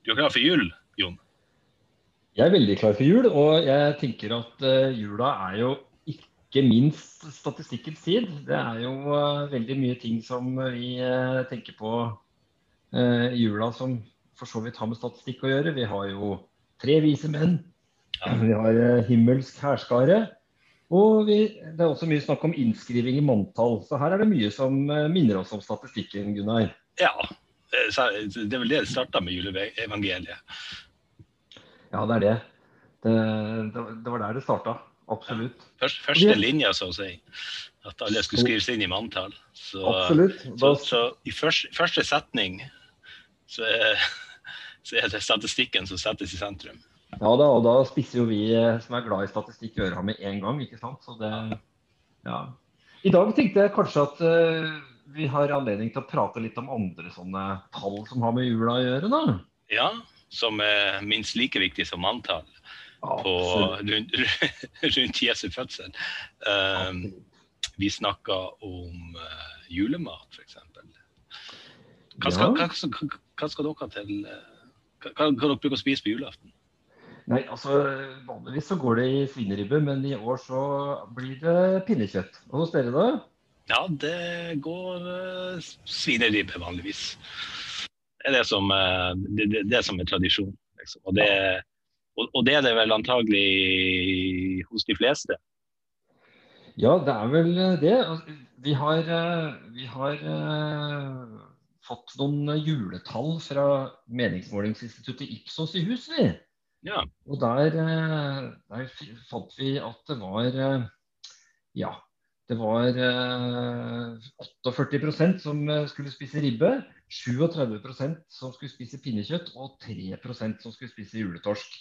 Du er klar for jul, Jon? Jeg er veldig klar for jul, og jeg tenker at uh, jula er jo ikke minst statistikkens tid. Det er jo uh, veldig mye ting som vi uh, tenker på i jula som for så vidt har med statistikk å gjøre. Vi har jo tre vise menn. Vi har himmelsk hærskare. Og vi, det er også mye snakk om innskriving i manntall. Så her er det mye som minner oss om statistikken, Gunnar. Ja, det er vel det det starta med juleevangeliet. Ja, det er det. Det, det, det var der det starta. Absolutt. Ja. Først, første linja, så å si. At alle skulle skrives inn i manntall. Så, Absolutt. Da... så, så, i første, første setning så er, så er, det statistikken som settes i sentrum. Ja da, og da spisser jo vi eh, som er glad i statistikk øra med en gang, ikke sant. Så det Ja. I dag tenkte jeg kanskje at uh, vi har anledning til å prate litt om andre sånne tall som har med jula å gjøre, da. Ja, som er minst like viktig som manntall på, rundt, rundt, Jesu fødsel. Um, vi snakker om uh, julemat, f.eks. Hva, skal, ja. hva, hva skal dere til hva, hva dere bruker å spise på julaften? Nei, altså Vanligvis så går det i svineribbe, men i år så blir det pinnekjøtt. Og hos dere, da? Ja, det går uh, svineribbe vanligvis er det som, uh, det, det, det som er tradisjon. Liksom. Og, det, og, og, det, er det vel antagelig hos de fleste. Ja, det er vel det. Altså, vi har, eh, vi har uh, fått noen juletall fra meningsmålingsinstituttet Ipsos i hus, vi. Ja. Og der, der, fant vi at det var ja, det var eh, 48% som skulle spise ribbe. 37% som skulle spise pinnekjøtt, og 3% som skulle spise juletorsk.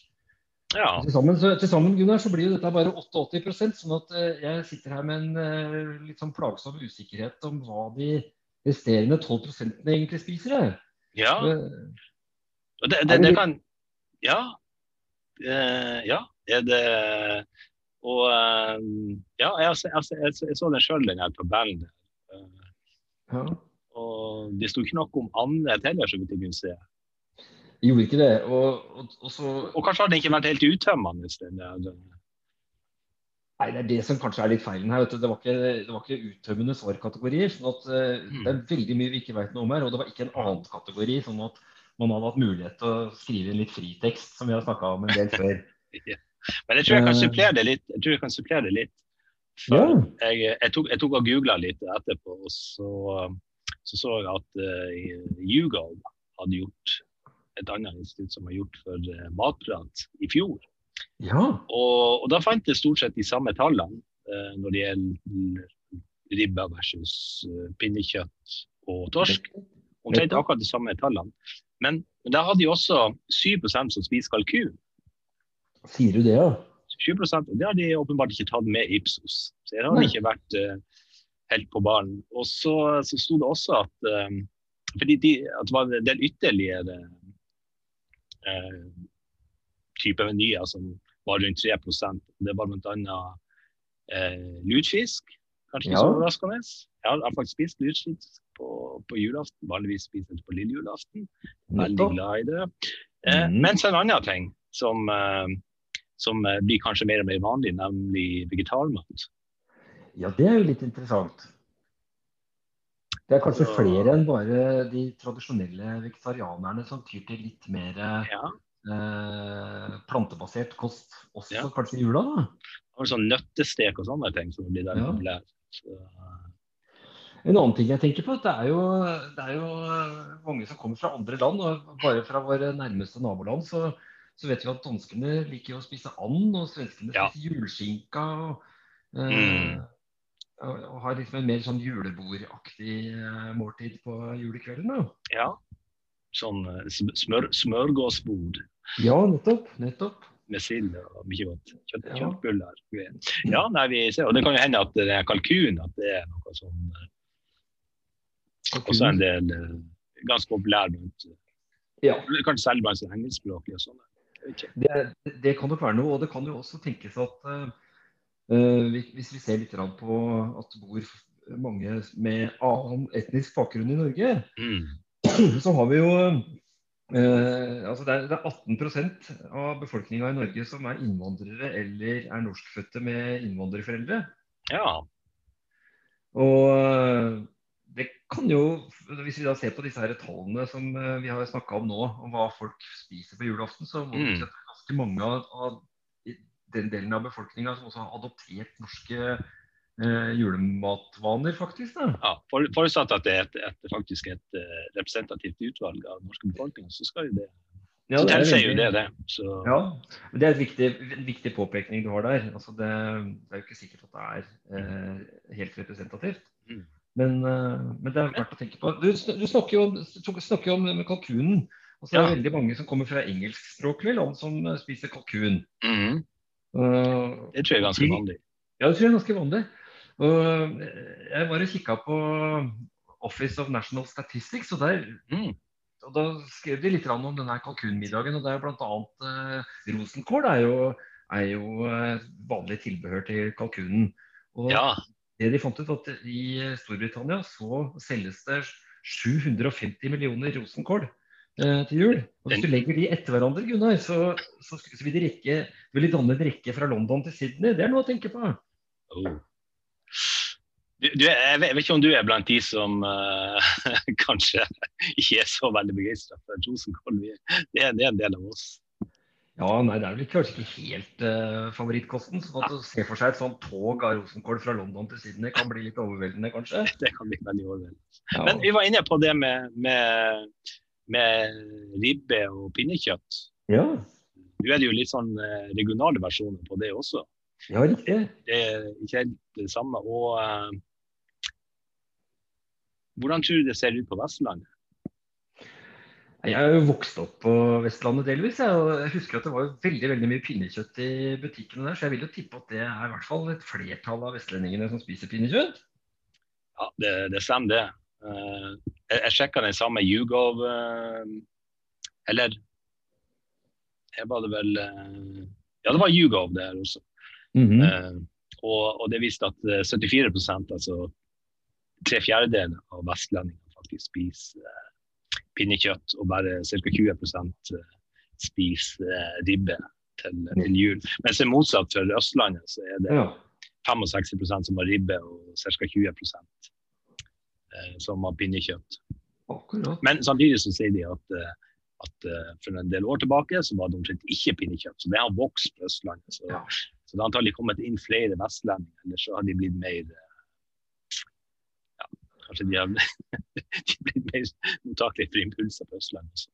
Ja. Til sammen, så, til sammen Gunnar, så blir jo dette bare 88 sånn at uh, jeg sitter her med en litt sånn plagsom usikkerhet om hva de resterende 12% egentlig spiser. Jeg. Ja. Det, det, det, kan Ja. ja. Er det Og ja, jeg, jeg, jeg, jeg så den sjøl, den her tabellen. Ja. Og det sto ikke noe om annet heller, så vidt jeg kunne se. Gjorde ikke det. Og, og, og, så... og kanskje har den ikke vært helt uttømmende? Den. Nei, Det er det som kanskje er litt feilen her. Det var, ikke, det var ikke uttømmende svarkategorier. sånn at mm. Det er veldig mye vi ikke vet noe om her. Og det var ikke en annen kategori. sånn at man hadde hatt mulighet til å skrive inn litt fritekst, som vi har snakka om en del før. ja. Men jeg tror jeg kan eh. supplere det litt. Jeg tror jeg kan supplere det litt. Ja. Jeg, jeg, tok, jeg tok og googla litt etterpå, og så så så jeg at uh, YouGov hadde gjort et annet institutt som har gjort for uh, matprat i fjor. Ja. Og, og, da fant jeg stort sett de samme tallene uh, når det gjelder ribba versus uh, pinnekjøtt og torsk. Omtrent akkurat de samme tallene. Men, men da hadde de også 7 som spiser kalkun. Sier du det, ja? 20 og Det har de åpenbart ikke tatt med Ipsos. Så det har ikke vært helt på ballen. Og så, så sto det også at, um, fordi de, at det var en del ytterligere uh, typer menyer som var rundt 3% Det var bl.a. Uh, lutfisk. Kanskje ikke ja. så overraskende. Jeg har faktisk spist lutfisk på, på, julaften. Vanligvis spiser jeg det på lille julaften. Veldig glad i det. Uh, mm. Mens en annen ting som, uh, som blir kanskje mer og mer vanlig, nemlig vegetarmat. Ja, det er jo litt interessant. Det er kanskje flere enn bare de tradisjonelle vegetarianerne som tyr til litt mer ja. eh, plantebasert kost, også ja. kanskje i jula? da? Og sånn Nøttestek og sånne ting som blir der ja. populært. En annen ting jeg tenker på, det er, jo, det er jo mange som kommer fra andre land. og Bare fra våre nærmeste naboland så, så vet vi at danskene liker å spise and, og svenskene spiser juleskinka. og uh, mm og har liksom en mer sånn julebordaktig eh, måltid på julekvelden. da. Ja. Sånn eh, smør, smørgåsbord. Ja, nettopp. nettopp. Med sild og mye godt. Kjøtt, ja. Kjøttbuller. Ja, nei, vi ser, og det kan jo hende at det er kalkun at det er noe sånn Også en del ganske populær blant ja. Kanskje særlig blant engelskspråklige og sånne. Det, det, kan nok være noe, og det kan jo også tenkes at uh, Eh, hvis vi ser litt på at det bor mange med annen etnisk bakgrunn i Norge, mm. så har vi jo Uh, altså det, er, det, er, 18% av befolkninga i Norge som er innvandrere eller er norskfødte med innvandrerforeldre. Ja. Og uh, kan jo, hvis vi da ser på disse her tallene som uh, vi har snakka om nå, om hva folk spiser på julaften, så må mm. vi sette ganske mange av, den delen av befolkninga som også har adoptert norske eh, julematvaner, faktisk. Da. Ja, for, Forutsatt at det er et, et, faktisk et uh, representativt utvalg av den norske befolkningen, så skal jo det ja, så tilsier jo det det. Så. Ja, men Det er et viktig, viktig påpekning du har der. Altså det, det, er jo ikke sikkert at det er eh, helt representativt. Mm. Men, uh, men, det er verdt å tenke på. Du, du snakker jo om, snakker om kalkunen. Og så er Det ja. veldig mange som kommer fra engelskspråklige land som spiser kalkun. Mm. Uh, det tror jeg er ganske vanlig. Ja, det tror jeg er ganske vanlig. Og jeg var og kikka på Office of National Statistics, og, der, mm. og da skrev de litt om denne kalkunmiddagen. og det er bl.a. Uh, rosenkål er jo, er jo eh, vanlig tilbehør til kalkunen. Og ja. Det de fant ut at I Storbritannia så selges det 750 millioner rosenkål eh, til jul. Og Hvis du legger de etter hverandre, Gunnar, så, så, så vil, de rekke, vil de danne en rekke fra London til Sydney. Det er noe å tenke på. Oh. Du, du, jeg vet ikke om du er blant de som uh, kanskje ikke er så veldig begeistra for rosenkål. Det, det er en del av oss. Ja, nei, Det er vel kanskje ikke helt uh, favorittkosten. så At å se for seg et sånt tog av rosenkål fra London til Sydney kan bli litt overveldende, kanskje? Det kan bli veldig overveldende. Ja. Men vi var inne på det med, med, med ribbe og pinnekjøtt. Ja. Nå er det jo litt sånn uh, regionale versjoner på det også. Ja, riktig. Det er ikke helt det samme. Og hvordan tror du det ser ut på Vestlandet? Jeg er jo vokst opp på Vestlandet delvis. Jeg husker at det var veldig veldig mye pinnekjøtt i butikkene der, så jeg vil jo tippe at det er i hvert fall et flertall av vestlendingene som spiser pinnekjøtt. Ja, det, det stemmer det. Uh, jeg, jeg sjekka den samme Jugov uh, Eller jeg var det vel uh, Ja, det var Hugov der også. Mm -hmm. og, og, det viste at 74% altså tre fjerdedeler av vestlendingene faktisk spiser eh, pinnekjøtt, og bare ca. 20 eh, spiser eh, ribbe til, til, jul. Mens det er motsatt for Østlandet, så er det 65% som har ribbe, og ca. 20 eh, som har pinnekjøtt. Men samtidig så sier de at, eh, at uh, for en del år tilbake så var det omtrent ikke pinnekjøtt. Så det har vokst på Østlandet. Så, så det har antagelig kommet inn flere vestlendinger, eller så har de blitt mer Kanskje de har blitt mer mottakelige for impulser på Østlandet.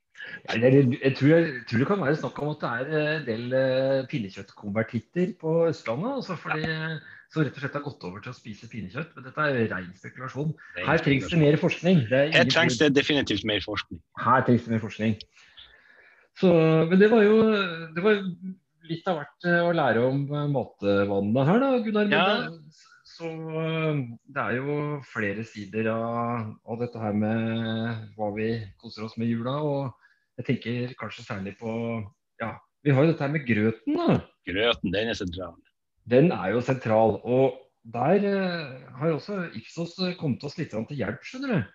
Jeg, jeg, tror, det kan være snakk om at det er eh, en del uh, pinnekjøttkonvertitter på Østlandet. Altså fordi, ja. Som rett og slett har gått over til å spise pinnekjøtt. Men dette er ren spekulasjon. Her trengs det mer forskning. Det Her trengs det definitivt mer forskning. Her trengs det mer forskning. Så, men det var jo det var litt av hvert eh, å lære om matvanene her, da, Gunnar. Ja. Så eh, det er jo flere sider av, av, dette her med hva vi koser oss med jula. Og jeg tenker kanskje særlig på Ja, vi har jo dette her med grøten, da. Grøten, den er sentral. Den er jo sentral. Og der eh, har også Ipsos kommet oss litt til hjelp, skjønner du.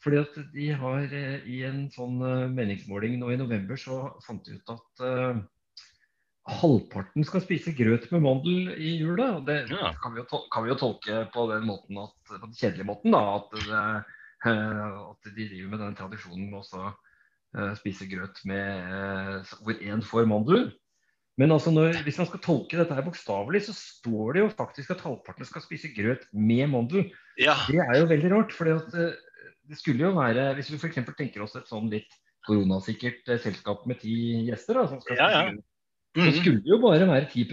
Fordi at de har eh, i en sånn meningsmåling nå i november så fant de ut at halvparten skal spise grøt med mandel i jula. og Det ja. kan, vi tolke, kan, vi jo tolke på den måten at, på den kjedelige måten da, at, det, eh, at de driver med den tradisjonen med å uh, spise grøt med, uh, hvor én får mandel. Men altså når, hvis man skal tolke dette her bokstavelig, så står det jo faktisk at halvparten skal spise grøt med mandel. Ja. Det er jo veldig rart. for uh, det skulle jo være Hvis vi f.eks. tenker oss et sånn litt koronasikkert selskap med ti gjester da, som skal ja, ja. Så mhm. skulle det jo bare være 10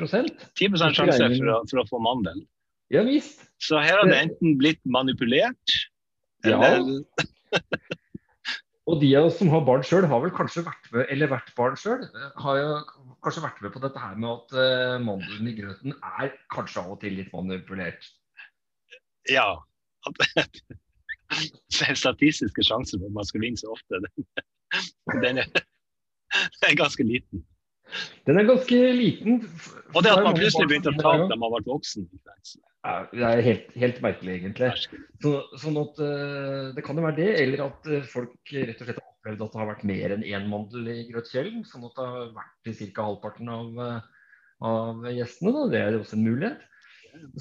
10 sjanse for å, for å få mandel. Ja visst. Så her har det enten blitt manipulert, eller ja. Og de av oss som har barn sjøl, har vel kanskje vært med, eller vært barn sjøl, har jo kanskje vært med på dette her med at uh, mandelen i grøten er kanskje av og til litt manipulert. Ja. Statistiske sjanser for at man skal vinne så ofte, den, den er, er ganske liten. Den er ganske liten. Og det at man plutselig begynte å ta da man ble voksen. Ja, det er helt, helt merkelig, egentlig. Så, sånn at uh, Det kan jo være det, eller at uh, folk rett og slett har opplevd at det har vært mer enn én mandel i grøtkjelen. Sånn at det har vært til ca. halvparten av, av gjestene. Da. Det er også en mulighet.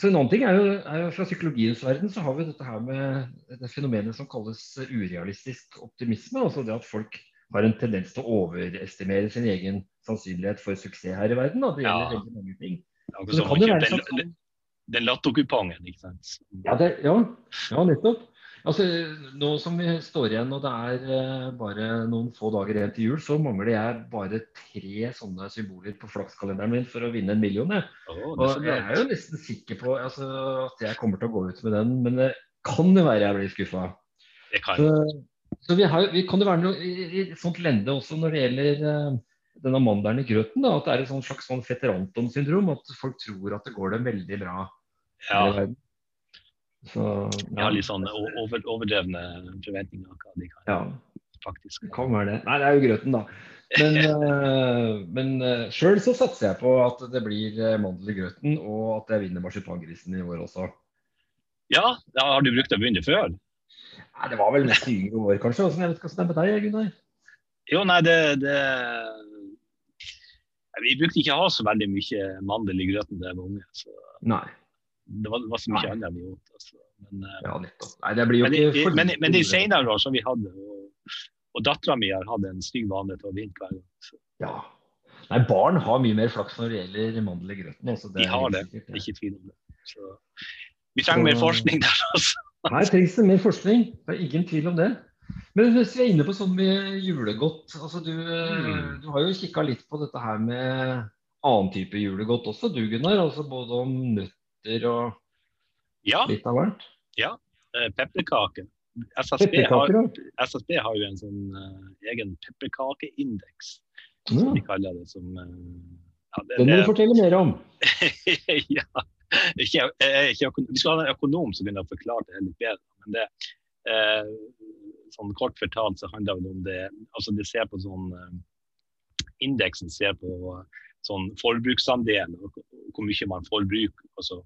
Så En annen ting er jo, er jo Fra psykologiens verden så har vi dette her med det fenomenet som kalles urealistisk optimisme. altså det at folk har en tendens til å overestimere sin egen sannsynlighet for suksess her i verden. Da. Det gjelder ja. veldig mange ting. Ja, så det kan jo være sånn den, den ikke sant. Ja, det, ja, ja, nettopp. Altså, nå som vi står igjen og det er uh, bare noen få dager igjen til jul, så mangler jeg bare tre sånne symboler på flakskalenderen min for å vinne en million. Jeg. Oh, og jeg er jo nesten sikker på altså, at jeg kommer til å gå ut med den, men det kan jo være jeg blir skuffa. Så, så vi, har, vi, kan jo være noe i, i sånt lende også når det gjelder uh, denne mandelen i grøten. Da, at det er et slags sånn feteranton-syndrom. At folk tror at det går dem veldig bra. Ja. Så, ja. ja. litt sånn over, overdrevne forventninger hva de kan ja. faktisk. Det kan være det. Nei, det er jo grøten, da. Men, uh, men uh, sjøl så satser jeg på at det blir uh, mandel i grøten, og at jeg vinner marsipangrisen i år også. Ja, har du brukt å begynne før? Nei, Det var vel mest i yngre år, kanskje. Jeg vet ikke hvordan det er med deg, Gunnar? Jo, nei, det, det vi brukte ikke å ha så veldig mye mandel i grøten da jeg var unge. Så Nei. Det var, det var så mye annet vi gjorde. Altså. Men, eh, ja, Nei, det blir jo men, ikke men, men, de senere år som vi hadde, og, og dattera mi har hatt en stygg vane til å vinne hver gang. Så. Ja. Nei, barn har mye mer flaks når det gjelder mandel i grøten. Altså, de har det, sikkert, ja. ikke tvil om det. Så, vi trenger så... mer forskning der, altså. Nei, trengs det mer forskning. Det er ingen tvil om det. Men hvis vi er inne på sånn med julegodt altså du, mm. du har jo kikka litt på dette her med annen type julegodt også, du Gunnar. Altså både om nøtter og ja. litt av hvert. Ja. Eh, pepperkaker. SSB, har, SSB har jo en sånn uh, egen pepperkakeindeks, som ja. de kaller det. som uh, ja, det, Den må du fortelle mer om. ja. Ikke, ikke, vi skal ha en økonom som begynner å forklare det litt bedre. men det uh, sånn kort fortalt så handler det om det altså det ser på sånn uh, Indeksen ser på uh, sånn forbruksandel, hvor mye man forbruker. Altså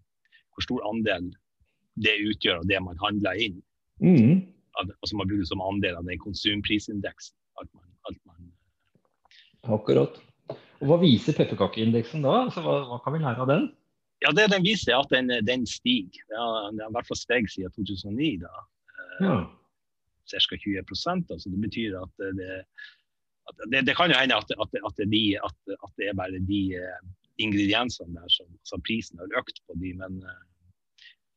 hvor stor andel det utgjør av det man handler inn. Mm. Altså Man bruker det som andel av den konsumprisindeksen. Alt man, alt man uh, Akkurat. Og Hva viser pepperkakeindeksen da? Altså, hva, hva, kan vi lære av den? Ja, det Den viser at den, den stiger. Den har i hvert fall steget siden 2009. da. Ja ca. 20 altså Det betyr at det, at det, det kan jo hende at, at, at, de, at, det er bare de uh, ingrediensene der som som prisen har økt på de, men, uh,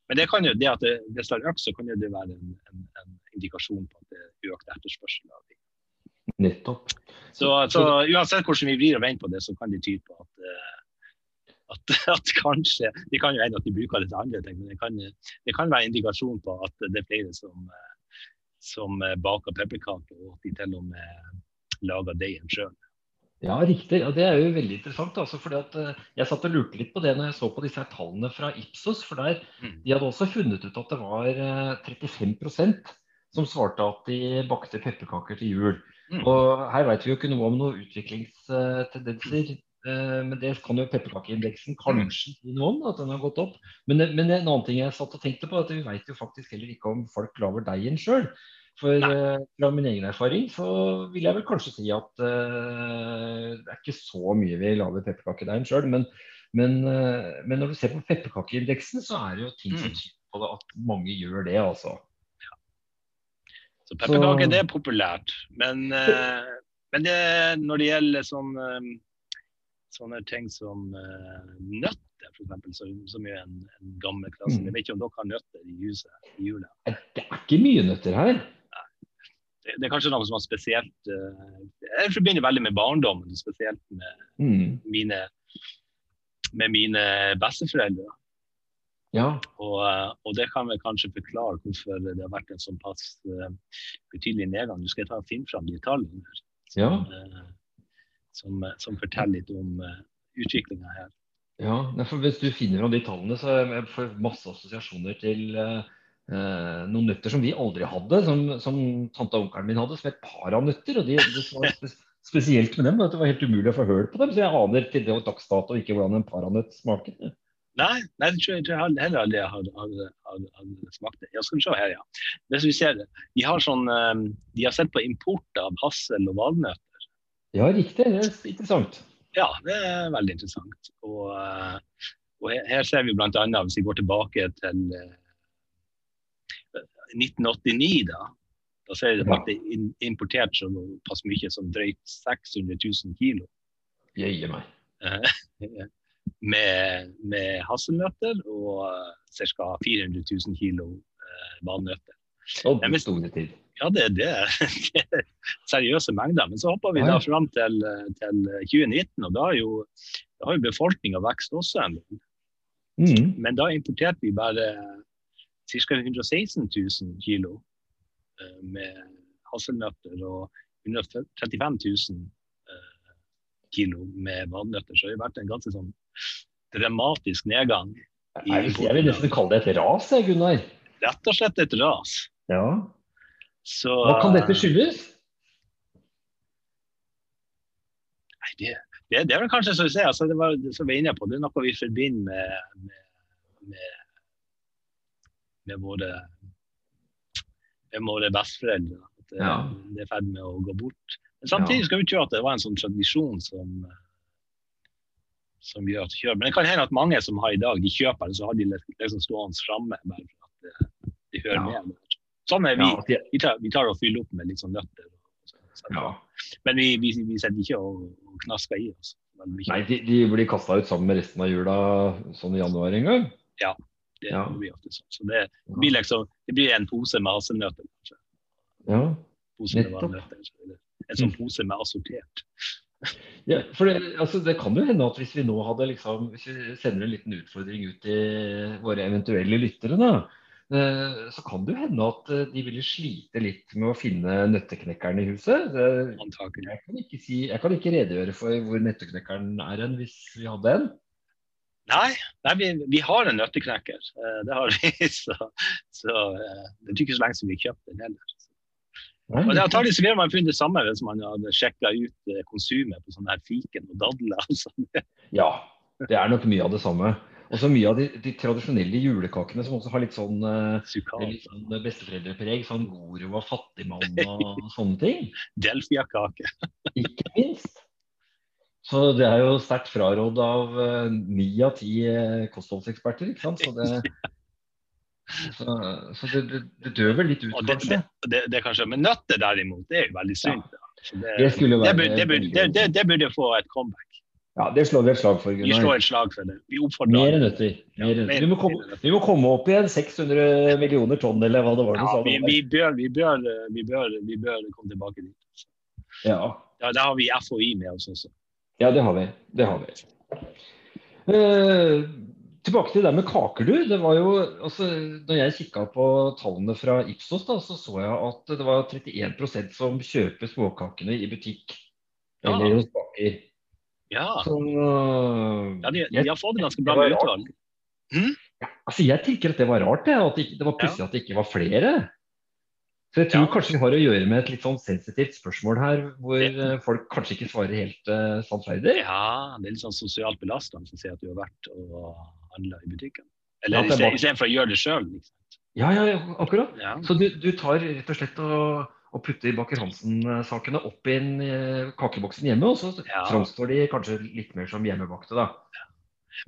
men det, kan jo, det at det, hvis det har økt, så kan jo det være en, en, en indikasjon på at det er økt etterspørsel. av de. Nettopp. Så, så, uansett hvordan vi vrir og vender på det, så kan det tyde på at, at, at, kanskje Det kan jo hende at de bruker litt andre ting, men det kan, det kan være indikasjon på at det er flere som som eh, baker pepperkaker, og at de til og med lager deigen sjøl. Ja, riktig. og Det er jo veldig interessant. Altså, fordi at eh, Jeg satt og lurte litt på det når jeg så på disse her tallene fra Ipsos. for der, mm. De hadde også funnet ut at det var 35 eh, som svarte at de bakte pepperkaker til jul. Mm. Og Her vet vi jo ikke noe om noen utviklingstendenser. Men det kan jo pepperkakeindeksen kanskje si noe om, at den har gått opp. Men, men, en annen ting jeg satt og tenkte på, er at vi vet jo faktisk heller ikke om folk lager deigen sjøl. For uh, fra min egen erfaring så vil jeg vel kanskje si at uh, det er ikke så mye vi lager pepperkakedeigen sjøl. Men, men, uh, men, når du ser på pepperkakeindeksen, så er det jo ting som mm. tyder på det at mange gjør det, altså. Ja. Så pepperkaker, det er populært. Men, men det, når det gjelder sånn, sånne ting som nøtt f.eks., som, er en, en gammel klasse. Mm. Jeg vet ikke om dere har nøtter i huset i jula? Det er ikke mye nøtter her. Det, det er kanskje noe som er spesielt uh, Jeg forbinder veldig med barndommen, spesielt med mm. mine, med mine besteforeldre. Ja. Og, uh, og, det kan vel kanskje forklare hvorfor det har vært en såpass uh, betydelig nedgang. Nå skal ta og finne fram de tallene her, Ja. ja. Som, som, forteller litt om utviklinga her. Ja, Hvis du finner fram de tallene, så får jeg masse assosiasjoner til uh, noen nøtter som vi aldri hadde, som, som tante og onkelen min hadde, som het paranøtter. og de, de var Spesielt med dem, at det var helt umulig å få høl på dem. Så jeg aner til dags dato ikke hvordan en paranøtt smaker. Nei, nei jeg tror jeg heller aldri jeg har, har, har, har smakt det. Ja, skal vi se her, ja. Hvis vi ser det. De har, sånn, eh, de har sett på import av hassel og valnøtter. Ja, riktig. Det er interessant. Ja, det er veldig interessant. Og, eh, og her, ser vi bl.a. hvis vi går tilbake til 1989, da. Da ser vi at det er importert såpass mye som drøyt 600 000 kilo. Jøye meg. med, med hasselnøtter og ca. 400 000 kilo eh, valnøtter. Og store tid. Ja, det, det, det, er seriøse mengder. Men så hopper vi da fram til, til 2019, og da har jo, da har jo befolkninga vokst også en del. Mm. Men da importerte vi bare ca. 116 000 kilo eh, med hasselnøtter og 135 000 eh, kilo med vannnøtter Så det har vært en ganske sånn dramatisk nedgang. jeg vil nesten kalle det et ras, Gunnar. Rett og slett et ras. Ja. Så, Hva kan dette skyldes? Nei, det, det, det, er vel kanskje som du sier, altså det var, som vi er inne på, det er noe vi forbinder med, med, med med våre, med våre besteforeldre. At det, ja. det er i ferd med å gå bort. Men samtidig skal vi tro at det var en sånn tradisjon som, som gjør at de kjører. Men det kan hende at mange som har i dag, de kjøper det, så har de liksom stående framme bare for at de hører ja. med. Sånn er vi. Ja, vi, tar, vi tar og fyller opp med litt sånn nøtter. Ja. Men vi, vi, vi setter ikke og, og knasker i oss. Nei, de, de blir kasta ut sammen med resten av jula sånn i januar en gang? Ja. Det, ja. blir ofte sånn. Så det, blir liksom, det blir en pose med asenøtter, kanskje. Ja, pose med valnøtter. En sånn pose med assortert. Ja, for det, altså, det, kan jo hende at hvis vi nå hadde liksom, hvis vi sender en liten utfordring ut til våre eventuelle lyttere, da, så kan det jo hende at eh, de ville slite litt med å finne nøtteknekkeren i huset. Jeg kan, ikke si, jeg kan ikke redegjøre for hvor nøtteknekkeren er hen hvis vi hadde en. Nei, nei vi, vi, har en nøtteknekker. Uh, det har vi. Så, så det er ikke så lenge siden vi kjøpte den heller. Og det Antagelig ville man funnet det samme hvis man hadde sjekka ut konsumet på sånne her fiken og dadler. Altså. ja, det er nok mye av det samme. Og så mye av de, de, tradisjonelle julekakene som også har litt sånn, litt sånn besteforeldrepreg. Sånn Goro og fattigmann og sånne ting. Delfia-kake. Ikke minst. Så det er jo sterkt fraråd av eh, ni uh, av ti uh, kostholdseksperter. ikke sant? Så det, så, så det, det, det, dør vel litt ut, kanskje. Det, det, kanskje. Men nøtter derimot, det er jo veldig sunt. Ja. Det, burde, det, burde få et comeback. Ja, det slår vi et slag for. Gunnar. Vi slår et slag for det. Vi oppfordrer Mer nøtter. Mer ja, vi, må komme, vi, må komme, opp igjen 600 millioner tonn, eller hva det var. Ja, vi, vi, bør, vi, bør, vi, bør, vi bør komme tilbake dit. Ja. ja. Da har vi FHI med oss også. Ja, det har vi. Det har vi. Eh, tilbake til det med kaker, du. Det var jo, altså, når jeg kikka på tallene fra Ipsos, da, så så jeg at det var 31% som kjøper småkakene i butikk. Eller hos baker. Ja. Så, ja de, de, har fått ganske bra utvalg. Mm? Ja, altså, jeg tenker at det var rart, det. At det, det var plutselig at det ikke var flere. Så jeg tror ja. kanskje vi har å gjøre med et litt sånn sensitivt spørsmål her, hvor det. Eh, folk kanskje ikke svarer helt uh, sannferdig. Ja, det er litt sånn sosialt belastende å si at du har vært og handla i butikken. Eller ja, istedenfor å gjøre det sjøl. Liksom. Ja, ja, ja, akkurat. Ja. Så du, du, tar rett og slett og, og putter Baker Hansen-sakene opp i en, uh, kakeboksen hjemme, og så ja. framstår de kanskje litt mer som hjemmebakte, da. Ja.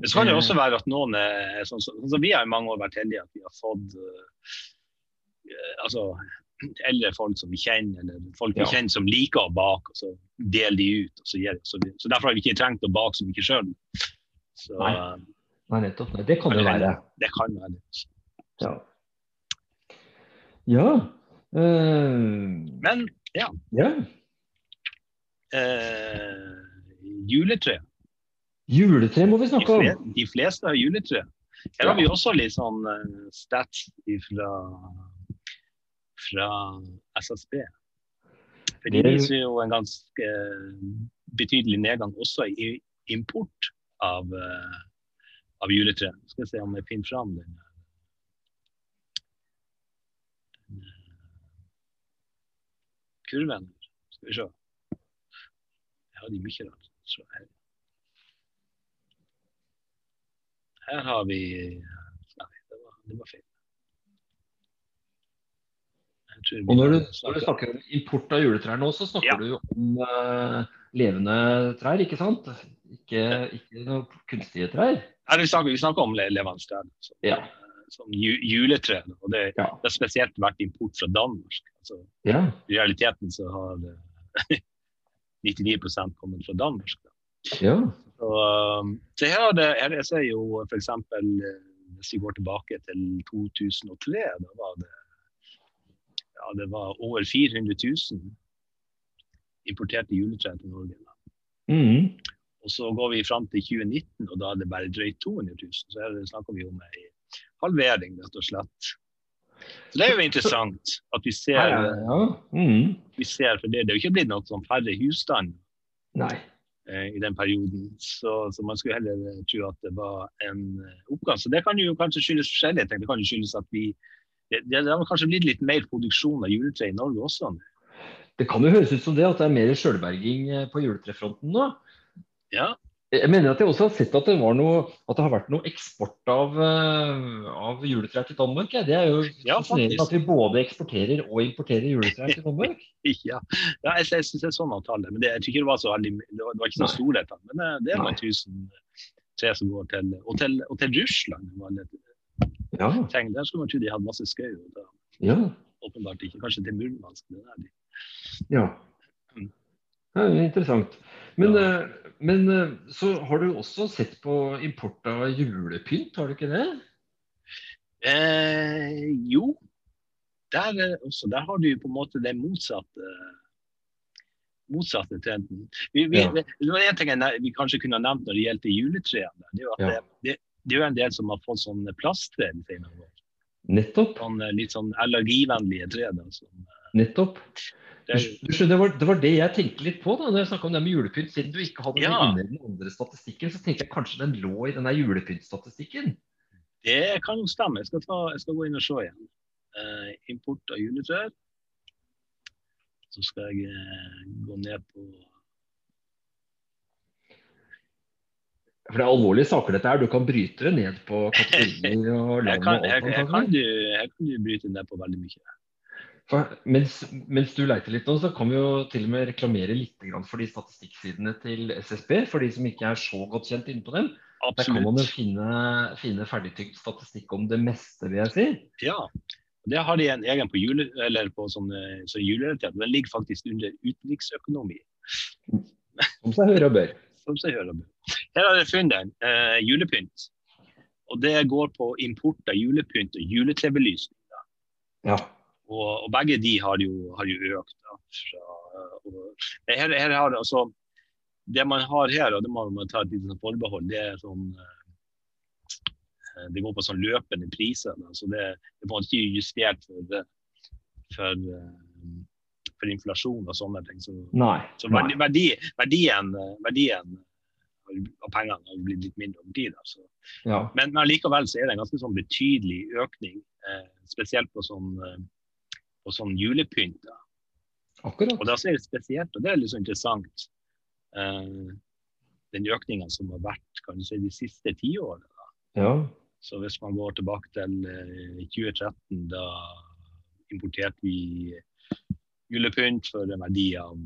Men så kan det også være at noen er sånn som så, så Vi har i mange år vært heldige at vi har fått uh, altså, eldre folk som vi kjenner, eller folk vi ja. kjenner som liker å bake, og så deler de ut. og Så, gir, så, så Derfor har vi ikke trengt å bake så mye sjøl. Nei. Nei, nettopp. Nei, det kan det være. Det kan være det. Ja. ja. Uh, Men, ja. ja. Uh, juletre. Juletre må vi snakke om. De fleste har juletre. Her har vi også litt sånn uh, stats fra fra SSB. For De viser jo en ganske betydelig nedgang også i import av, av juletre. Skal vi se om jeg finner fram den. Kurven. Skal vi se. Jeg hadde mye rart. her har vi Nei, det var, det var feil. Og når du, når du, snakker om import av juletrær nå, så snakker ja. du om uh, levende trær, ikke sant? Ikke, ikke noen kunstige trær? Nei, vi, snakker, vi snakker om levende trær. Så. ja. Som juletre. Og det, ja. det, har spesielt vært import fra Danmark. Altså, I realiteten så har 99% kommet fra Danmark. Ja. Så, um, så her, er det, her jeg ser jo f.eks. Eh, hvis vi går tilbake til 2003, da var det ja, det var over 400 000 importerte juletre til Norge. Mm. Og så går vi fram til 2019, og da er det bare drøyt 200 000. Så her snakker vi om ei halvering, rett og slett. Så det er jo interessant at vi ser, ja, ja. Mm. vi ser for det, det er jo ikke blitt noe sånn færre husstand Nei. i den perioden. Så, så, man skulle heller tro at det var en eh, oppgang. Så det kan jo kanskje skyldes forskjellige ting. Det kan jo skyldes at vi det, det, har kanskje blitt litt mer produksjon av juletre i Norge også? Det kan jo høres ut som det, at det er mer sjølberging eh, på juletrefronten nå. Ja. Jeg mener at jeg også har sett at det, noe, at det har vært noe eksport av, uh, av juletrær til Danmark. Ja. Det er jo ja, at vi både eksporterer og importerer juletrær til Danmark. ja, ja jeg, jeg syns det er sånn avtale. Men det, jeg tror ikke det var så veldig, det var, ikke så store tall. Men det, det er noen tusen tre som går til Og til, og til Russland. Det, ja. Tenk, der skulle man tro de hadde masse skau. Ja. Åpenbart ikke. Kanskje til Murmansk. Det der. Ja. Ja interessant. Men, ja. Eh, men, eh, så har du også sett på import av julepynt, har du ikke det? Eh, jo. Der, eh, også, der har du på en måte den motsatte motsatte trenden. Vi, vi, ja. det var en ting jeg, vi kanskje kunne ha nevnt når det gjelder juletrærne. Det, ja. det, det, det er jo en del som har fått sånne plasttre de senere år. Nettopp. Sånn, litt sånn allergivennlige som, eh, Nettopp. Det, det, var, det, var, det jeg tenkte litt på da når jeg snakka om det med julepynt. Siden du ikke hadde ja. den den andre statistikken, så tenkte jeg kanskje den lå i denne julepyntstatistikken. Det kan stemme. Jeg skal, ta, jeg skal, gå inn og se igjen. Uh, import av juletrær. Så skal jeg uh, gå ned på For det er alvorlige saker dette her. Du kan bryte det ned på kategorier og land. Her kan, her, her, kan du, her kan du bryte det ned på veldig mye. For, mens, mens, du leiter litt nå, så kan vi jo til og med reklamere litt for de statistikksidene til SSB. For de som ikke er så godt kjent inne på dem. Absolutt. Der kan man jo finne, finne ferdigtygd statistikk om det meste, vil jeg si. Ja, det har de en egen på, jule, eller på sånn, så julerelatert. Den ligger faktisk under utenriksøkonomi. Som seg hører og bør. Som seg hører og bør. Her har dere funnet en eh, julepynt. Og det går på import av julepynt og juletrebelysning. Ja. Og, og, begge de har jo, har jo økt. Da, fra, og, her, her har det, altså, det man har her, og det må man ta et lite sånn forbehold, det er sånn eh, det går på sånn løpende priser. Da, så det, det måte ikke justert for, for, eh, for inflasjon og sånne ting. Så, nei, så verdi, verdi, verdien, verdien av pengene har blitt litt mindre over tid. Altså. Ja. Men, men likevel så er det en ganske sånn betydelig økning, eh, spesielt på sånn, eh, på sånn julepynt. Da. Akkurat. Og da er det spesielt, og det er litt så interessant, eh, den økninga som har vært kan du si, de siste tiårene. Ja. Så hvis man går tilbake til eh, 2013, da importerte vi julepynt for en verdi av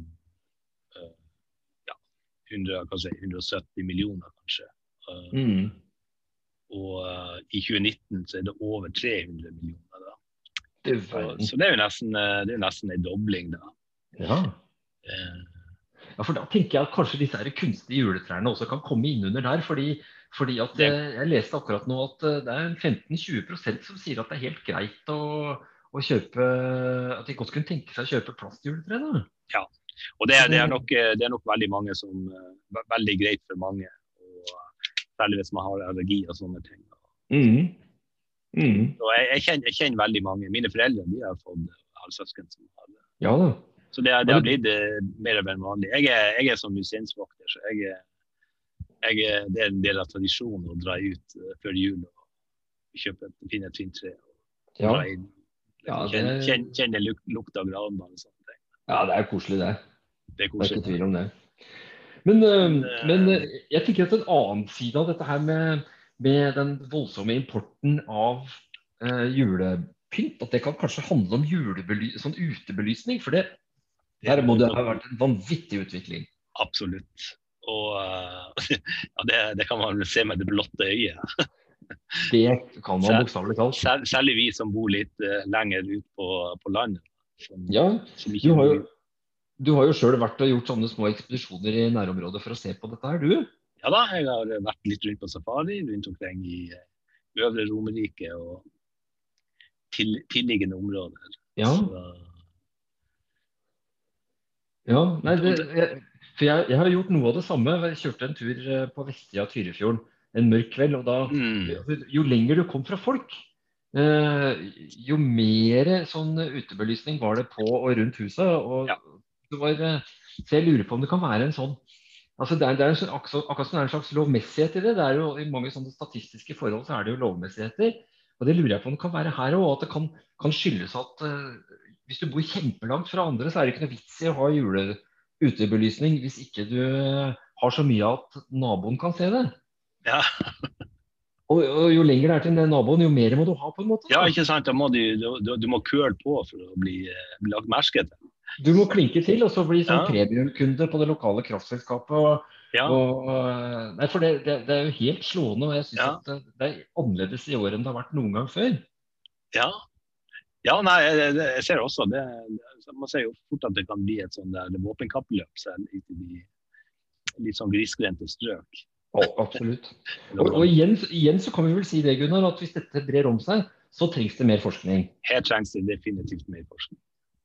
100, si, 170 millioner, kanskje. Uh, mm. Og uh, i 2019 så er det over 300 millioner. Så, så, det er jo nesten, uh, det er nesten en dobling, da. Ja. ja, for da tenker jeg at kanskje disse her kunstige juletrærne også kan komme inn under der. fordi, fordi at. Jeg leste akkurat nå at det er 15-20% som sier at det er helt greit å, å kjøpe At de godt kunne tenke seg å kjøpe plastjuletre. da. Ja, og det, det, er nok, det, er nok, veldig mange som Veldig greit for mange. Og, særlig hvis man har allergi og sånne ting. Mm. Mm. Jeg, jeg, kjenner, jeg, kjenner, veldig mange. Mine foreldre de har fått halvsøsken som har det. Ja, da. Så det, det har blitt uh, mer enn vanlig. Jeg er, jeg er som museumsvokter, så jeg, jeg, det er en del av tradisjonen å dra ut før jul og kjøpe, finne et fint tre. og ja. dra inn. Ja, det... Kjenne, kjenne lukta av granbar og sånne ting. Ja, det er koselig, det. Det er, det er ikke tvil om det. Men, men, men, eh, jeg tenker at en annen side av dette her med, med den voldsomme importen av eh, julepynt, at det kan kanskje handle om sånn utebelysning? For det, der må det ha vært en vanvittig utvikling. Absolutt. Og uh, ja, det, det, kan man se med det blotte øyet. det kan man bokstavelig talt. Sær, særlig vi som bor litt uh, lenger ut på, på landet. Som, ja, som du har jo du har jo sjøl vært og gjort sånne små ekspedisjoner i nærområdet for å se på dette her, du? Ja da, jeg har vært litt rundt på safari rundt omkring i eh, Øvre Romerike og til, tilliggende områder. Ja. Så, ja, nei, det, jeg, for jeg, jeg, har gjort noe av det samme. Jeg kjørte en tur eh, på vestsida av Tyrifjorden en mørk kveld. og da, mm. Jo lenger du kom fra folk, eh, jo mer sånn utebelysning var det på og rundt huset. og ja. Var, eh, så jeg lurer på om det kan være en sånn altså det er, det er en, Akkurat som det er en slags lovmessighet i det. det er jo I mange sånne statistiske forhold så er det jo lovmessigheter. og Det lurer jeg på om det kan være her òg. At det kan, kan skyldes at uh, hvis du bor kjempelangt fra andre, så er det ikke noe vits i å ha juleutebelysning hvis ikke du uh, har så mye at naboen kan se det. Ja. og, og, Jo lenger det er til den naboen, jo mer må du ha. på en måte. Ja, ikke sant. Da må du, du, du må køle på for å bli, bli lagt merke til. Du må klinke til og så bli sånn ja. premiumkunde på det lokale kraftselskapet. ja. og, nei, for det, det, det, er jo helt slående, og jeg syns ja. at det, det, er annerledes i år enn det har vært noen gang før. Ja, ja nei, jeg, jeg ser også det. Man ser jo fort at det kan bli et sånn der våpenkappløp selv i de litt sånn grisgrendte strøk. Oh, absolutt. Og, og igjen, igjen, så kan vi vel si det, Gunnar, at hvis dette brer om seg, så trengs det mer forskning. Her trengs det definitivt mer forskning.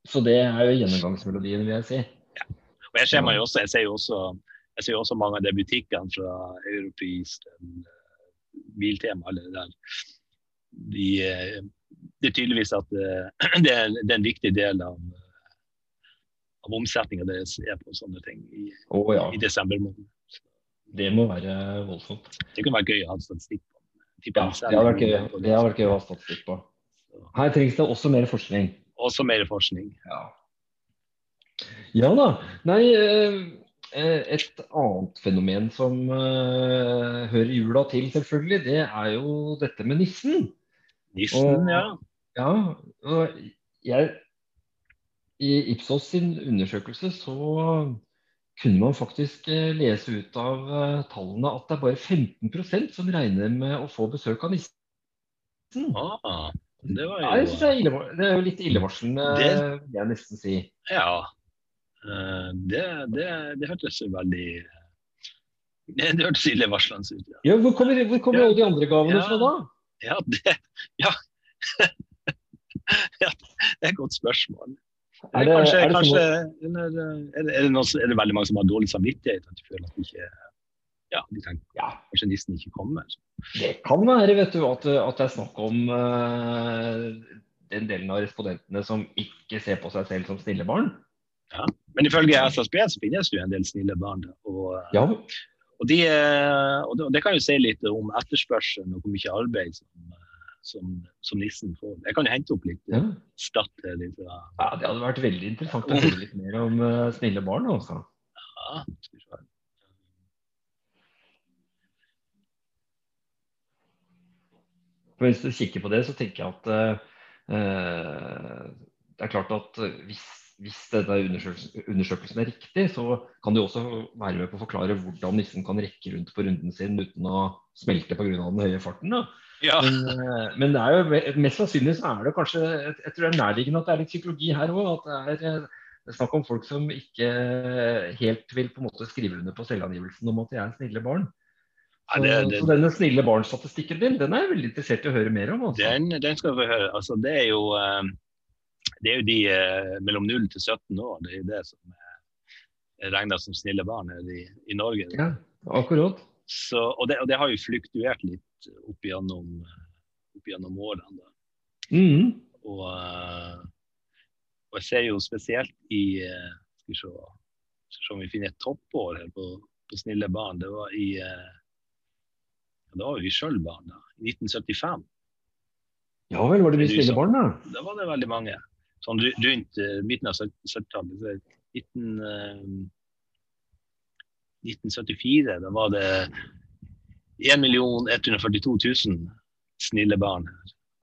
Så det er jo gjennomgangsmelodien, vil jeg si. Ja. Og jeg ser, også, jeg ser jo også, jeg ser også mange av de butikkene fra Europris, Biltema, alle det der. De, eh, det er tydeligvis at eh, det er, det er en viktig del av, av omsetninga deres er på sånne ting i, oh, ja. i desember måned. Det må være voldsomt. Det kunne vært gøy å ha statistikk på. Ja, det hadde vært gøy å ha statistikk på. Her trengs det også mer forskning også mer forskning. Ja, ja da. Nei, eh, et annet fenomen som uh, hører jula til, selvfølgelig, det er jo dette med nissen. Nissen, og, ja. Ja, og jeg, I Ipsos sin undersøkelse så kunne man faktisk eh, lese ut av tallene at det er bare 15% som regner med å få besøk av nissen. Ah. Det, var jo... ja, det, er ille, det, er jo litt illevarslende, vil jeg nesten si. Ja. Eh, det, det, det hørtes veldig Det, det hørtes illevarslende ut. Ja. ja hvor kommer, hvor kommer ja. alle de andre gavene fra da? Ja, det Ja. ja, det er et godt spørsmål. Er det, kanskje, er, det kanskje, eller, er, det, noe, er, det, veldig mange som har dårlig samvittighet? At de føler at de ikke ja, de tenker ja. kanskje nissen ikke kommer. Det kan være vet du, at, at det er snakk om uh, den delen av respondentene som ikke ser på seg selv som snille barn. Ja, Men ifølge SSB så finnes det jo en del snille barn. Og, ja. og, de, eh, og, det, kan jo si litt om etterspørselen og hvor mye arbeid som, som, som, nissen får. Jeg kan jo hente opp litt ja. skatt her. Fra, ja, det hadde vært veldig interessant å høre litt mer om uh, snille barn. Også. Ja, skal vi se. For Hvis du kikker på det, så tenker jeg at eh, det er klart at hvis, hvis denne undersøkelsen, undersøkelsen, er riktig, så kan det også være med på å forklare hvordan nissen kan rekke rundt på runden sin uten å smelte pga. den høye farten. Ja. Men, uh, men, det er jo mest sannsynlig så er det kanskje Jeg tror det er nærliggende at det er litt psykologi her òg. At det er, det er snakk om folk som ikke helt vil på en måte skrive under på selvangivelsen om at de er snille barn. Så, det, det, så denne snille barn-statistikken din, den er jeg veldig interessert i å høre mer om. Altså. Den, den, skal vi høre. Altså, det, er jo, eh, det er jo de eh, mellom 0 til 17 år. Det er det som er regna som snille barn her i, i Norge. Ja, akkurat. Så, og, det, og, det, har jo fluktuert litt opp gjennom, opp gjennom årene. Mm. Og, eh, og, jeg ser jo spesielt i skal vi se om vi finner et toppår her på, på snille barn. Det var i da var vi sjøl barn, da. I 1975. Ja vel, var det mye snille barn, da? Da var det veldig mange. Sånn rundt uh, midten av 70-tallet. 19, uh, 1974, da var det 1 142 000 snille barn.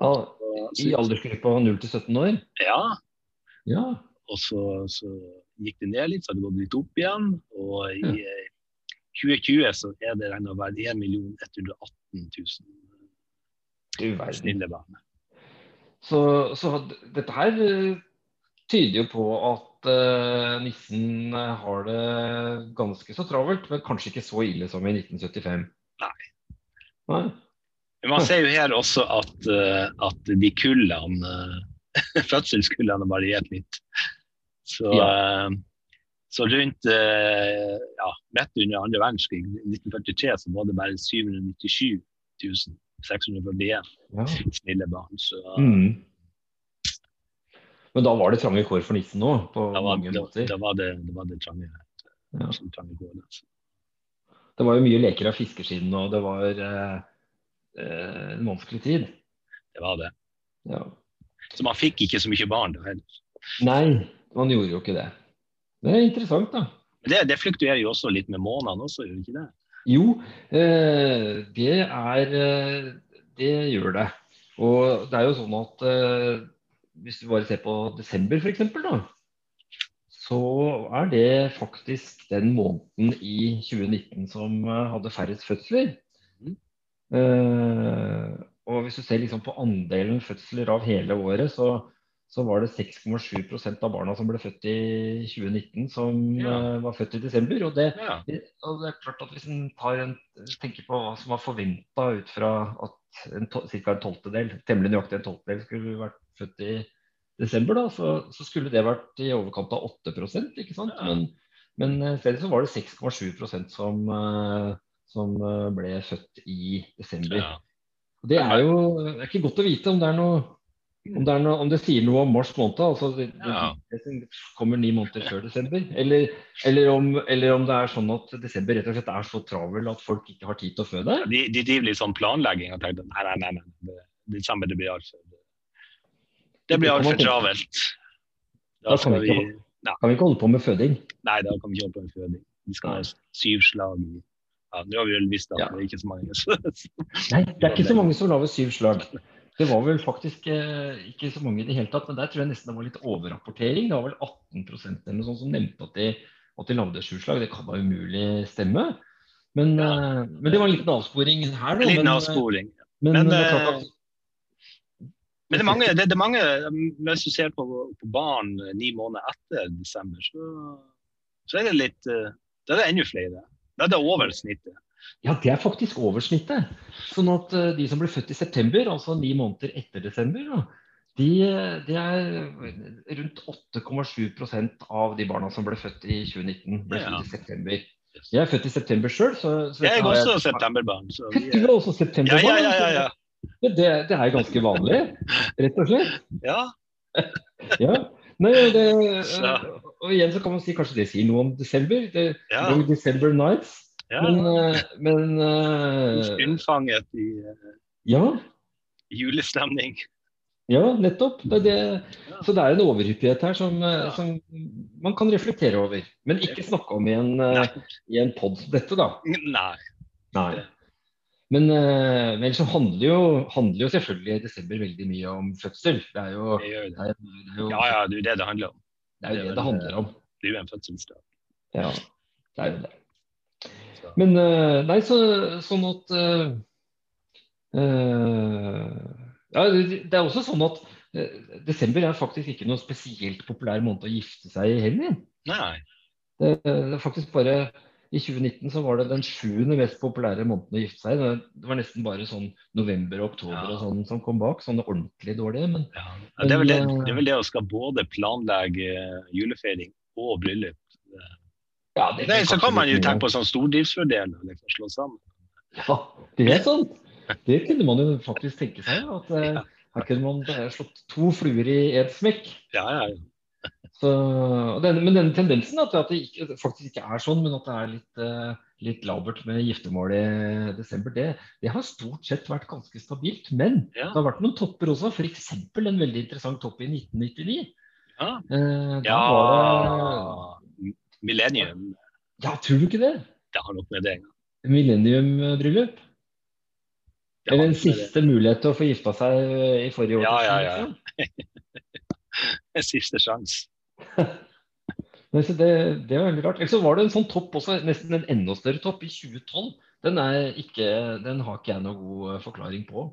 Ja, I aldersgruppa 0 til 17 år? Ja, Ja. og så, så gikk det ned litt, så hadde det gått litt opp igjen. Og i eh, 2020 så er det regnet å være 1 118 000 Du snille barn. Så, så dette her eh, tyder jo på at uh, nissen har det ganske så travelt, men kanskje ikke så ille som i 1975. Nei. Nei. Man ser jo her også at, uh, at de kullene, uh, fødselskullene har variert litt. Så, eh, så rundt eh, ja, midt under andre verdenskrig, 1943, så var det bare 797 641 Ja. snille barn. Så Mm. Men da var det trange kår for nissen nå, på var, mange måter. da var det, det, var det trange, Ja. trange kår. Altså. Det var jo mye leker av fiskeskinn, og det var eh, eh, en vanskelig tid. Det var det. Ja. Så man fikk ikke så mye barn da heller. Nei, man gjorde jo ikke det. Det er interessant, da. Det, det fluktuerer jo også litt med månedene også, gjør det ikke det? Jo, eh, det er eh, Det gjør det. Og det er jo sånn at eh, hvis du bare ser på desember f.eks., da, så er det faktisk den måneden i 2019 som hadde færrest fødsler. Eh, og hvis du ser liksom på andelen fødsler av hele året, så, så var det 6,7% av barna som ble født i 2019, som Ja. eh, var født i desember. Og det, Ja. og det er klart at Hvis en tar en, tenker på hva som var forventa ut fra at ca. en tolvtedel, temmelig nøyaktig en tolvtedel, skulle vært født i desember, da, så, så skulle det vært i overkant av 8 ikke sant? Ja. Men, men i stedet så var det 6,7 som, eh, som eh, ble født i desember. Det er jo det er ikke godt å vite om det er noe om det, noe, om det sier noe om mars måned, altså det, det kommer ni måneder før desember. Eller, eller, om, eller om det er sånn at desember rett og slett er så travel at folk ikke har tid til å føde. De, de driver litt sånn planlegging og tenker nei, nei, nei, nei. Det, det blir altfor Det blir altfor travelt. Da kan vi ikke Kan vi ikke holde på med føding? Nei, da kan vi ikke holde på med føding. Vi skal ha syv slag ja, Nå har vi vel visst at Ja. det er ikke så mange. Nei, det er ikke så mange som lager syv slag. Det var vel faktisk eh, ikke så mange i det hele tatt, men der tror jeg nesten det var litt overrapportering. Det var vel 18 eller noe sånt som nevnte at de, at de lagde slag. Det kan da umulig stemme. Men, Ja. eh, men det var en liten avsporing her. da, en liten men, avsporing. Men, Men, det er eh, at det er mange, det, det er mange hvis du ser på, på barn eh, ni måneder etter desember, så, så er det litt eh, Da er det enda flere. Da er det over snittet. Ja, det er faktisk oversnittet. Sånn at eh, de som ble født i september, altså ni måneder etter desember, de, de, det er rundt 8,7% av de barna som ble født i 2019, ble Ja. født i september. Jeg er født i september sjøl, så, så Jeg er også jeg... septemberbarn. Så Du er også septemberbarn? ja, ja, ja, ja. Ja, Det, det er ganske vanlig, rett og slett. ja. Ja. Nei, det, og igjen så kan man si kanskje det sier noe om desember. Det, Long December Nights. Ja. Men, eh, men uh, Unnfanget i uh, ja, julestemning. ja, nettopp. Det, det, så det er en overhyppighet her som, eh, som man kan reflektere over. Men ikke snakke om i en, eh, Nei. i en pod som dette, da. Nei. Nei. Men, eh, men så handler jo, handler jo selvfølgelig desember veldig mye om fødsel. Det er jo det, det, er jo, Ja, ja, det er jo det det handler om. det, er jo det det handler om. Det er jo en fødselsdag. Ja, det er jo det. Men eh, nei, så, sånn at eh, eh, Ja, det, er også sånn at desember er faktisk ikke noe spesielt populær måned å gifte seg i heller. Nei. Det, det er faktisk bare I 2019 så var det den sjuende mest populære måneden å gifte seg i. Det, var nesten bare sånn november og oktober Ja. og sånn som kom bak. Sånne ordentlig dårlige. Men Ja. Det, er vel det, det er vel det å skal både planlegge julefeiring og bryllup. Ja, Det, så kan man jo tenke på sånn stordriftsfordeler. Liksom, slå sammen. Ja, det er sant. Det kunne man jo faktisk tenke seg. At eh, Ja. her kunne man bare slått to fluer i ett smekk. Ja, ja, ja. Så, og denne, men denne tendensen at, at det ikke, faktisk ikke er sånn, men at det er litt, eh, litt labert med giftermål i desember, det, det har stort sett vært ganske stabilt. Men Ja. det har vært noen topper også. F.eks. en veldig interessant topp i 1999. Ja. Eh, da ja. var det Millennium. Ja, tror du ikke det? Det har nok med det. Millennium-bryllup? Eller en siste det- mulighet til å få gifta seg i forrige år. Ja, ja, ja. En siste sjanse. Det, det var veldig rart. Eller så var det en sånn topp også, nesten en enda større topp, i 2012. Den, er ikke, den har ikke jeg noen god eh, forklaring på.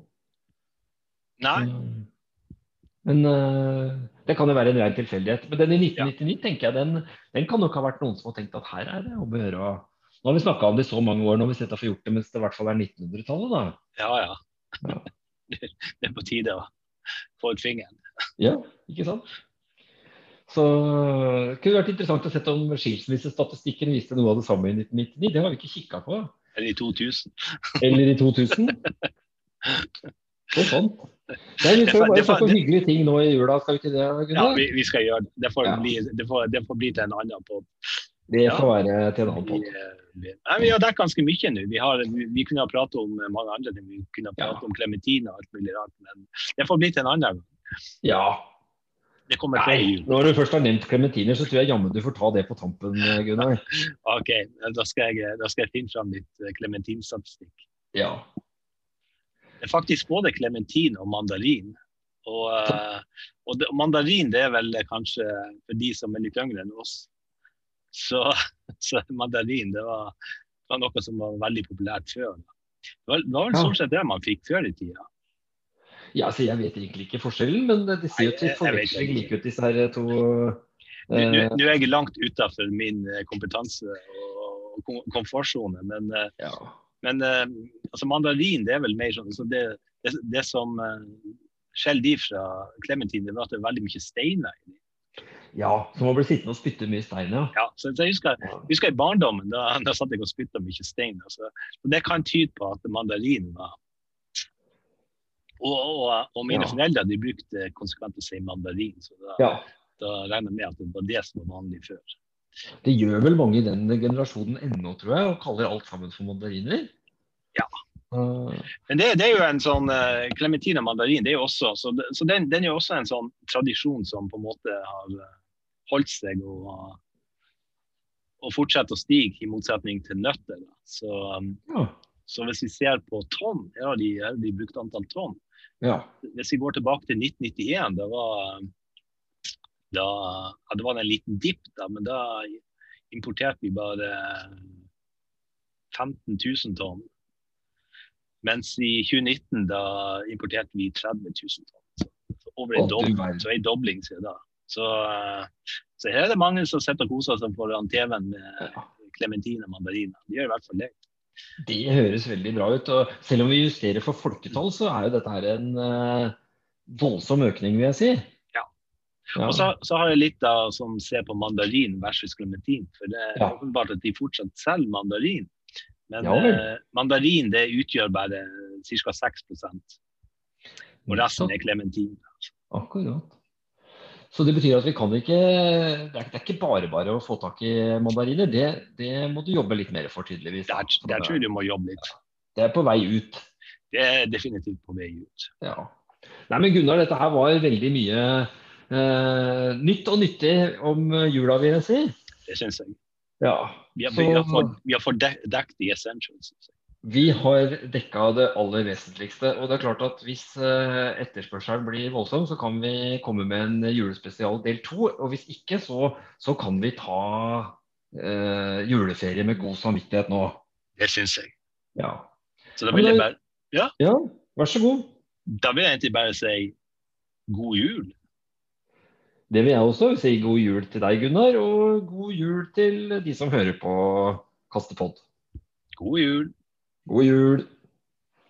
Nei. Men uh, det kan jo være en ren tilfeldighet. Men den i 1999 tenker jeg den, den kan nok ha vært noen som har tenkt at her er det om å gjøre. Nå har vi snakka om det i så mange år, nå har vi sett å få gjort det mens det i hvert fall er 1900-tallet, da. ja ja. Ja. Det er på tide å få ut fingeren. Ja, ikke sant? Så det kunne vært interessant å se om skilsmissestatistikken viste noe av det samme i 1999. Det har vi ikke kikka på. Eller i 2000. Eller i 2000. Så sånn. Nei, vi skal jo bare snakke om hyggelige ting nå i jula, skal vi ikke det, Ja, Gunnar? vi, vi skal gjøre det. Det får, Ja. bli, det får, det får bli til en annen pod. Det Ja. får være til en annen pod. vi, vi har dekket ganske mye nå. Vi, har, vi, kunne ha pratet om mange andre ting. Vi kunne ha pratet Ja. om klementin og alt mulig rart. Men det får bli til en annen gang. Ja. Det kommer før Nei, jul. når du først har nevnt klementiner, så tror jeg jammen du får ta det på tampen, Gunnar. Ok, da skal jeg, da skal jeg finne fram litt eh, klementinstatistikk. Ja. Det er faktisk både klementin og mandarin. Og, eh, og det, mandarin det er vel kanskje for de som er litt yngre enn oss. Så, så mandarin det var, det var noe som var veldig populært før. Det var, det var vel stort sett det man fikk før i tida. ja, altså jeg vet egentlig ikke forskjellen, men det ser jo til forveksling like ut, disse her to Nå eh, er jeg langt utafor min eh, kompetanse og kom- komfortsone, men, eh, ja. Men eh, altså mandarin det er vel mer sånn så det, det, det som eh, skiller de fra klementin, det var at det er veldig mye steiner i dem. ja, så man blir sittende og spytte mye stein, ja. Ja, så jeg husker, jeg husker i barndommen, da, da satt jeg og spytta mye stein. Altså. Det kan tyde på at mandarin var Og, og, og mine Ja. foreldre de brukte konsekvent å si mandarin, så da, ja. da regner jeg med at det var det som var vanlig før. Det gjør vel mange i den generasjonen ennå, tror jeg, og kaller alt sammen for mandariner. Ja. Eh, Men det, det er jo en sånn Klementin og mandarin, det er jo også, så, det, så den, den er jo også en sånn tradisjon som på en måte har eh, holdt seg og, og fortsetter å stige, i motsetning til nøtter. Så, ja. så hvis vi ser på tonn, her har de, her har de brukt antall tonn. ja. Hvis vi går tilbake til 1991, det var da, ja, det var en liten dipp, da, men da importerte vi bare 15 000 tonn. Mens i 2019 da importerte vi 30 000 tonn. Så, over en dobling, så en dobling siden da. Så, eh, så her er det mange som sitter og koser seg foran TV-en med klementin og mandariner. De gjør i hvert fall det. Det høres veldig bra ut. og Selv om vi justerer for folketall, så er jo dette her en eh, voldsom økning, vil jeg si. Ja. Og så, så har jeg litt da som ser på mandarin versus klementin. For det er Ja. åpenbart at de fortsatt selger mandarin. Men Ja eh, mandarin det utgjør bare ca. 6% og resten er klementin. Akkurat. Så det betyr at vi kan ikke Det er, det er ikke bare bare å få tak i mandariner. Det, det må du jobbe litt mer for, tydeligvis. Der, der tror jeg du må jobbe litt. Det er på vei ut. Det er definitivt på vei ut. Ja. Nei, men Gunnar, dette her var veldig mye eh, nytt og nyttig om jula, vil jeg si. Det syns jeg. Ja. Vi har, Så- vi har fått, vi har dekket the essentials. Vi har dekka det aller vesentligste. Og det er klart at hvis eh, etterspørselen blir voldsom, så kan vi komme med en julespesial del to. Og hvis ikke, så, så kan vi ta eh, juleferie med god samvittighet nå. Det syns jeg. Ja. Så da vil jeg bare ja. ja, vær så god. da vil jeg egentlig bare si god jul. Det vil jeg også si god jul til deg, Gunnar, og god jul til de som hører på Kastepod. God jul. God jul.